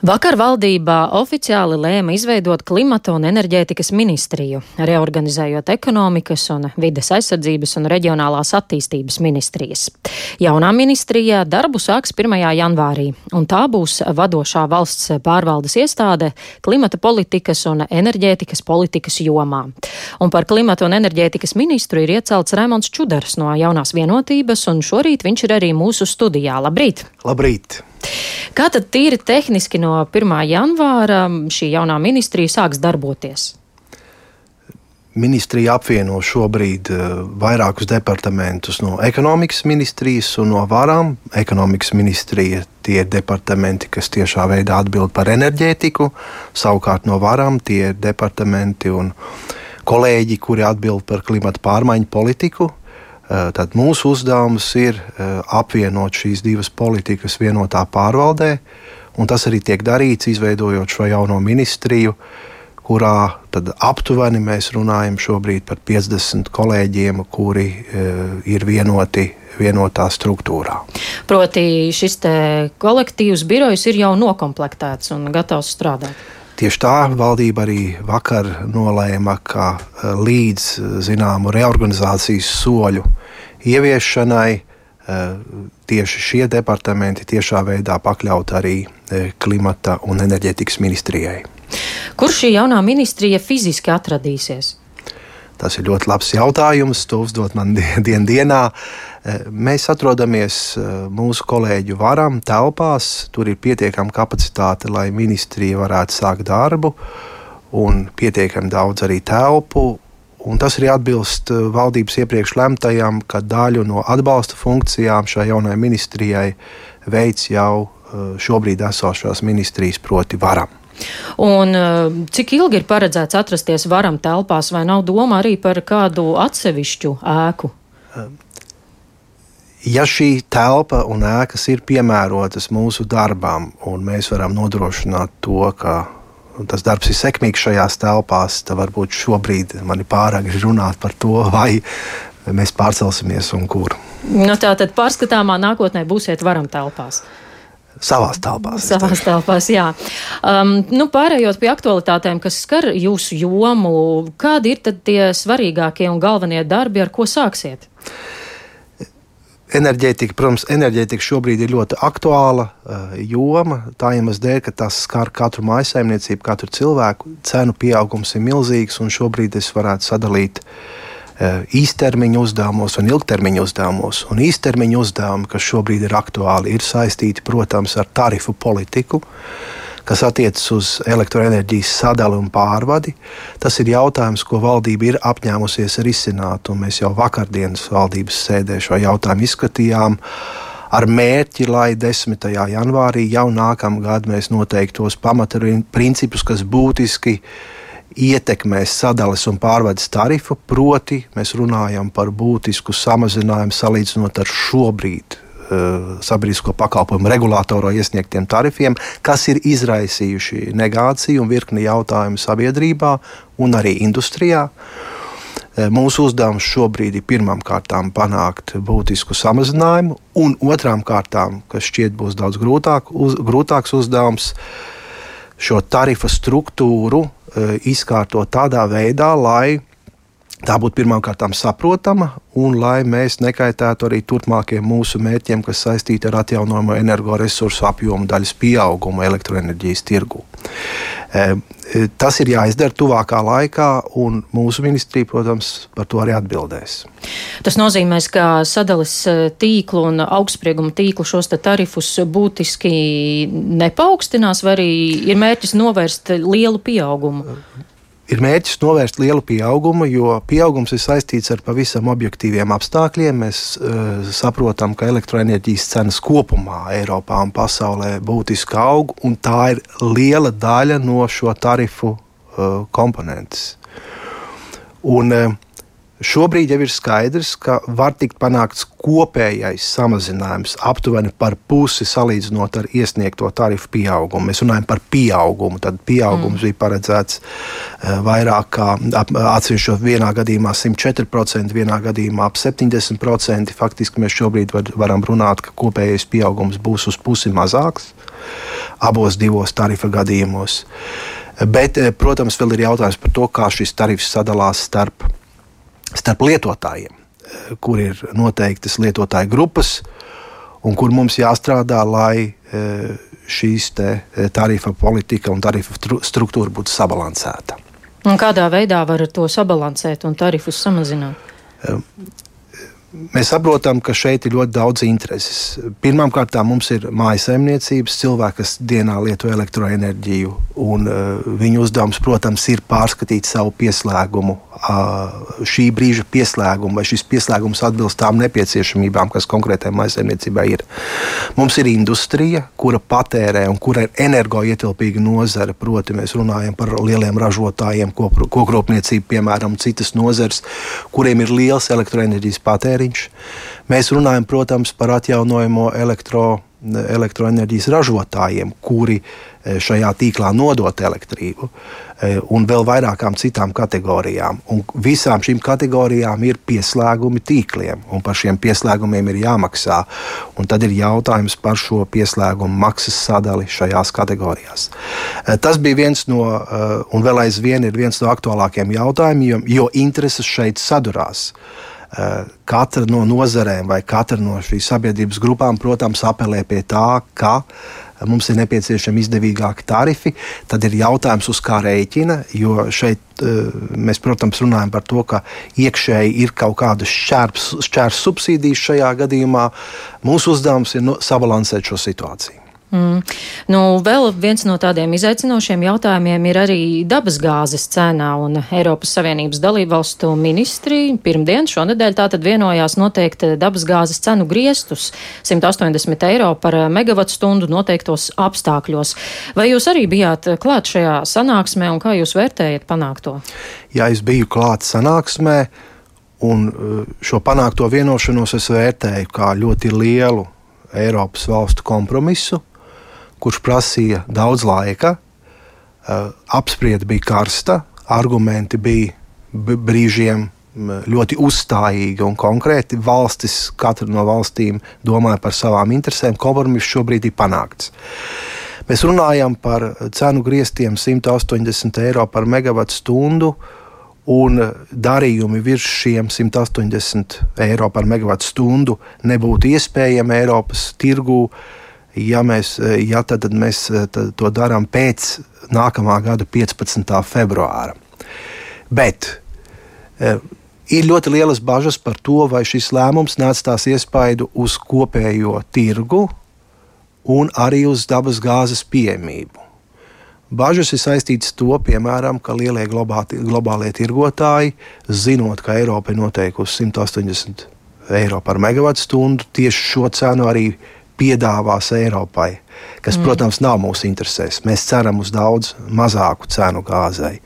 Vakar valdībā oficiāli lēma izveidot klimata un enerģētikas ministriju, reorganizējot ekonomikas un vides aizsardzības un reģionālās attīstības ministrijas. Jaunā ministrijā darbu sāks 1. janvārī, un tā būs vadošā valsts pārvaldes iestāde klimata politikas un enerģētikas politikas jomā. Un par klimata un enerģētikas ministru ir iecelts Raimons Čudars no jaunās vienotības, un šorīt viņš ir arī mūsu studijā. Labrīt! Labrīt! Kā tad tīri tehniski no 1. janvāra šī jaunā ministrija sāks darboties? Ministrija apvieno šobrīd uh, vairākus departamentus no ekonomikas ministrijas un no varām. Ekonomikas ministrija tie ir departamenti, kas tiešā veidā atbild par enerģētiku, savukārt no varām tie ir departamenti un kolēģi, kuri atbild par klimata pārmaiņu politiku. Eh, tad mūsu uzdevums ir eh, apvienot šīs divas politikas vienotā pārvaldē, un tas arī tiek darīts, izveidojot šo jauno ministriju, kurā aptuveni mēs runājam šobrīd par 50 kolēģiem, kuri eh, ir vienoti vienotā struktūrā. Proti, šis kolektīvs birojs ir jau noklāpts un gatavs strādāt. Tieši tā valdība arī vakar nolēma, ka eh, līdz eh, zināmu reorganizācijas soļu ieviešanai eh, tieši šie departamenti tiešā veidā pakļaut arī klimata un enerģētikas ministrijai. Kur šī jaunā ministrija fiziski atradīsies? Tas ir ļoti labs jautājums. To uzdot man dien dienā. Eh, mēs atrodamies eh, mūsu kolēģu varam telpās. Tur ir pietiekama kapacitāte, lai ministrija varētu sākt darbu, un pietiekami daudz arī telpu. Un tas arī atbilst eh, valdības iepriekš lemtajam, ka daļu no atbalsta funkcijām šai jaunajai ministrijai veids jau šobrīd esošās ministrijas, proti, varam. Un cik ilgi ir paredzēts atrasties varam telpās, vai nav doma arī par kādu atsevišķu ēku? ja šī telpa un ēkas ir piemērotas mūsu darbām, un mēs varam nodrošināt to, ka tas darbs ir sekmīgs šajās telpās, tad varbūt šobrīd man ir pārāk runāt par to, vai mēs pārcelsimies un kur. Nu, tā tad pārskatāmā nākotnē būsiet varam telpās. Savās telpās. Savās telpās, jā. Um, nu, pārējot pie aktualitātēm, kas skar jūsu jomu, kādi ir tad tie svarīgākie un galvenie darbi, ar ko sāksiet? Enerģētika, protams, enerģētika šobrīd ir ļoti aktuāla uh, joma. Tā iemesla dēļ, ka tas skar katru maisaimniecību, katru cilvēku. Cenu pieaugums ir milzīgs, un šobrīd es varētu sadalīt uh, īstermiņa uzdevumos un ilgtermiņa uzdevumos. Un īstermiņa uzdevumi, kas šobrīd ir aktuāli, ir saistīti, protams, ar tarifu politiku. Kas attiecas uz elektroenerģijas sadali un pārvadi. Tas ir jautājums, ko valdība ir apņēmusies risināt, mēs jau vakardienas valdības sēdē šo jautājumu izskatījām. Ar mērķi, lai 10. janvārī jau nākamgad mēs noteiktos pamatprincipus, kas būtiski ietekmēs sadales un pārvades tarifu, proti, mēs runājam par būtisku samazinājumu salīdzinot ar šobrīd Eh, sabiedrisko pakalpojumu regulātorā iesniegtiem tarifiem, kas ir izraisījuši negāciju un virkni jautājumu sabiedrībā un arī industrijā. Eh, mūsu uzdevums šobrīd ir pirmām kārtām panākt būtisku samazinājumu, un otrām kārtām, kas šķiet būs daudz grūtāk, uz, grūtāks uzdevums, šo tarifu struktūru izkārtot tādā veidā, lai tā būtu pirmkārt saprotama, un lai mēs nekaitētu arī turpmākajiem mūsu mērķiem, kas saistīti ar atjaunojamo energoresursu apjomu daļas pieaugumu elektroenerģijas tirgu. E, e, tas ir jāizdara tuvākā laikā, un mūsu ministrija, protams, par to arī atbildēs. Tas nozīmē, ka sadales e, tīklu un augstsprieguma tīklu šos tarifus būtiski nepaukstinās, vai arī ir mērķis novērst lielu pieaugumu? Ir mērķis novērst lielu pieaugumu, jo pieaugums ir saistīts ar pavisam objektīviem apstākļiem. Mēs uh, saprotam, ka elektroenerģijas cenas kopumā Eiropā un pasaulē būtiski aug, un tā ir liela daļa no šo tarifu uh, komponentes. Un, uh, Šobrīd jau ir skaidrs, ka var tikt panākts kopējais samazinājums aptuveni par pusi salīdzinot ar iesniegto tarifu pieaugumu. Mēs runājam par pieaugumu. Tad pieaugums mm. bija paredzēts uh, vairāk kā atsevišķot vienā gadījumā 104%, vienā gadījumā ap 70%. Faktiski mēs šobrīd var, varam runāt, ka kopējais pieaugums būs uz pusi mazāks abos divos tarifa gadījumos. Bet, eh, protams, vēl ir jautājums par to, kā šis tarifs sadalās starp starp lietotājiem, eh, kur ir noteiktas lietotāju grupas, un kur mums jāstrādā, lai eh, šīs eh, tarifa politika un tarifa struktūra būtu sabalansēta. Un kādā veidā var to sabalansēt un tarifus samazināt? Mēs saprotam, ka šeit ir ļoti daudz intereses. Pirmkārt, mums ir mājasemniecības, cilvēki, kas dienā lieto elektroenerģiju, un viņu uzdevums, protams, ir pārskatīt savu pieslēgumu, šī brīža pieslēgumu, vai šis pieslēgums atbilst tām nepieciešamībām, kas konkrētai mājasemniecībai ir. Mums ir industrija, kura patērē un kura ir energoietilpīga nozare, proti, mēs runājam par lieliem ražotājiem, kokrūpniecību, piemēram, citas nozares, kuriem ir liels elektroenerģijas patēriņš. Mēs runājam, protams, par atjaunojamo elektro, elektroenerģijas ražotājiem, kuri e, šajā tīklā nodot elektrību, e, un vēl vairākām citām kategorijām. Un visām šīm kategorijām ir pieslēgumi tīkliem, un par šiem pieslēgumiem ir jāmaksā. Un tad ir jautājums par šo pieslēgumu maksas sadali šajās kategorijās. E, tas bija viens no, un vēl aizvien ir viens no aktuālākajiem jautājumiem, jo intereses šeit sadurās. Eh, katra no nozarēm vai katra no šīs sabiedrības grupām, protams, apelē pie tā, ka mums ir nepieciešami izdevīgāki tarifi, tad ir jautājums, uz kā rēķina. Jo šeit eh, mēs, protams, runājam par to, ka iekšēji ir kaut kādas šķērs subsīdijas šajā gadījumā. Mūsu uzdevums ir no, sabalansēt šo situāciju. Mm. Nu, vēl viens no tādiem izaicinošiem jautājumiem ir arī dabasgāzes cenā, un Eiropas Savienības dalībvalstu ministri pirmdien šonadēļ tātad vienojās noteikt dabasgāzes cenu griestus 180 eiro par megavatu stundu noteiktos apstākļos. Vai jūs arī bijāt klāt šajā sanāksmē, un kā jūs vērtējat panākto? Jā, es biju klāt sanāksmē, un uh, šo panākto vienošanos es vērtēju kā ļoti lielu Eiropas valstu kompromisu kurš prasīja daudz laika. Uh, apspriede bija karsta, argumenti bija brīžiem ļoti uzstājīgi un konkrēti. Valstis, katra no valstīm domāja par savām interesēm. Kompromiss šobrīd ir panākts. Mēs runājam par cenu grieztiem 180 eiro par megawatu stundu, un darījumi virs šiem 180 eiro par megawatu stundu nebūtu iespējami Eiropas tirgū. Uh, ja mēs, ja tad, tad mēs tad to darām pēc nākamā gada 15. februāra. Bet e, ir ļoti lielas bažas par to, vai šis lēmums neatstās iespaidu uz kopējo tirgu un arī uz dabas gāzes pieejamību. Bažas ir saistītas ar to, piemēram, ka lielie globāti, globālie tirgotāji, zinot, ka Eiropa ir noteikusi 180 eiro par megawatu stundu, tieši šo cenu arī piedāvās Eiropai, kas, mm. protams, nav mūsu interesēs. Mēs ceram uz daudz mazāku cenu gāzei.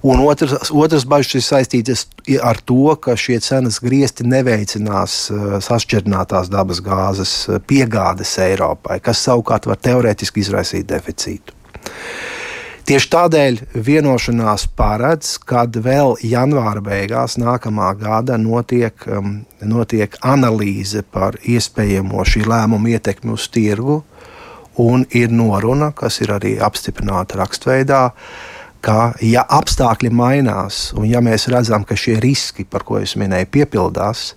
Un otrs, otrs bažas ir saistītas ar to, ka šie cenas griezti neveicinās uh, sašķirtinātās dabas gāzes uh, piegādes Eiropai, kas savukārt var teorētiski izraisīt deficītu. Tieši tādēļ vienošanās paredz, kad vēl janvāra beigās nākamā gada notiek, um, notiek analīze par iespējamo šī lēmuma ietekmi uz tirgu, un ir noruna, kas ir arī apstiprināta rakstveidā, ka, ja apstākļi mainās, un ja mēs redzam, ka šie riski, par ko es minēju, piepildās,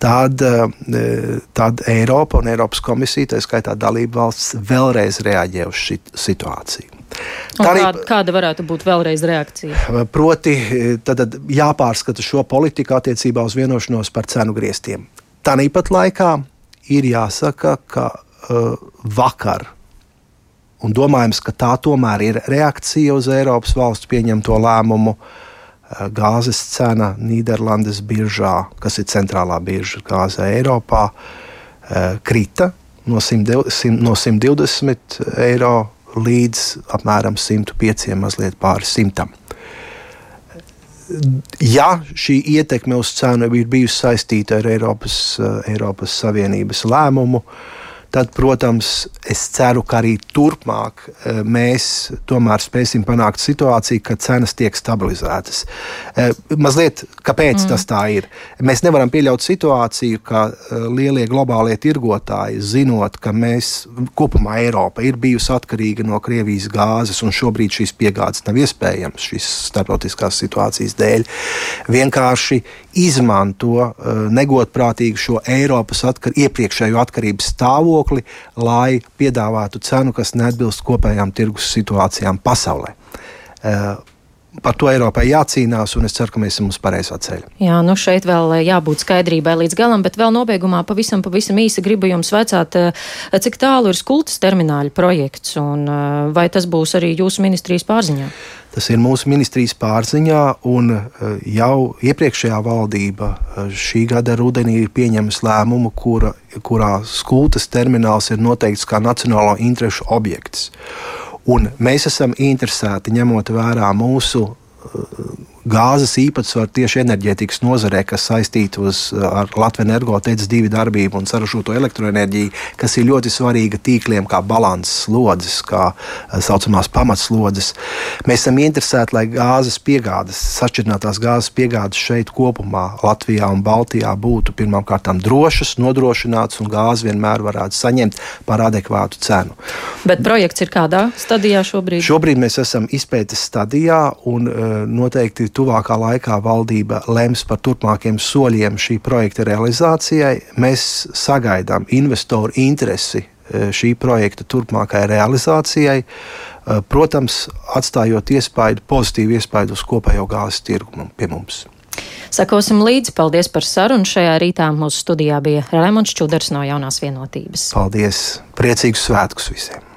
tad, uh, tad Eiropa un Eiropas komisija, tā skaitā dalība valsts, vēlreiz reaģē uz šī situāciju. Kāda, kāda varētu būt vēlreiz reakcija? Proti, tad, jāpārskata šo politiku attiecībā uz vienošanos par cenu griestiem. Tāpat laikā ir jāsaka, ka uh, vakar, un domājams, ka tā tomēr ir reakcija uz Eiropas valstu pieņemto lēmumu, uh, gāzes cena Nīderlandes biržā, kas ir centrālā birža gāzē Eiropā, uh, krita no, 100, no 120 eiro līdz apmēram 105, mazliet pāri 100. ja šī ietekme uz cenu ir bijusi saistīta ar Eiropas, Eiropas Savienības lēmumu, uh, tad, protams, es ceru, ka arī turpmāk eh, mēs tomēr spēsim panākt situāciju, ka cenas tiek stabilizētas. Eh, mazliet, kāpēc mm. tas tā ir? Mēs nevaram pieļaut situāciju, ka eh, lielie globālie tirgotāji, zinot, ka mēs kopumā Eiropa ir bijusi atkarīga no Krievijas gāzes, un šobrīd šīs piegādes nav iespējamas šīs starptautiskās situācijas dēļ, vienkārši izmanto negodprātīgi šo Eiropas atkar, iepriekšējo atkarības stāvokli stāvokli, lai piedāvātu cenu, kas neatbilst kopējām tirgus situācijām pasaulē. Uh, par to Eiropai jācīnās, un es ceru, ka mēs esam uz pareizā ceļa. Jā, nu šeit vēl eh, jābūt skaidrībai līdz galam, bet vēl nobeigumā pavisam, pavisam īsi gribu jums vecāt, eh, cik tālu ir skultas termināļa projekts, un vai tas būs arī jūsu ministrijas pārziņā? Tas ir mūsu ministrijas pārziņā, un jau iepriekšējā valdība šī gada rudenī ir pieņēmusi lēmumu, kura, kurā skultas termināls ir noteikts kā nacionālo interešu objekts. Un mēs esam interesēti, ņemot vērā mūsu gāzes īpatsvaru tieši enerģētikas nozarē, kas saistīta ar Latvijas energo teicis divu darbību un saražoto elektroenerģiju, kas ir ļoti svarīga tīkliem kā balanss slodzes, kā eh, saucamās pamatslodzes. Mēs esam interesēti, lai gāzes piegādes, sašķirtinātās gāzes piegādes šeit kopumā Latvijā un Baltijā būtu pirmkārt drošas, nodrošinātas un gāzi vienmēr varētu saņemt par adekvātu cenu. Bet projekts ir kādā stadijā šobrīd? Šobrīd mēs esam izpētes stadijā un uh, noteikti tuvākā laikā valdība lems par turpmākiem soļiem šī projekta realizācijai. Mēs sagaidām investoru interesi e, šī projekta turpmākajai realizācijai, e, protams, atstājot iespaidu, pozitīvu iespaidu uz kopējo gāzes tirgu pie mums. Sakosim līdzi, paldies par sarunu. Šajā rītā mūsu studijā bija Rēmons Čudars no jaunās vienotības. Paldies! Priecīgus svētkus visiem!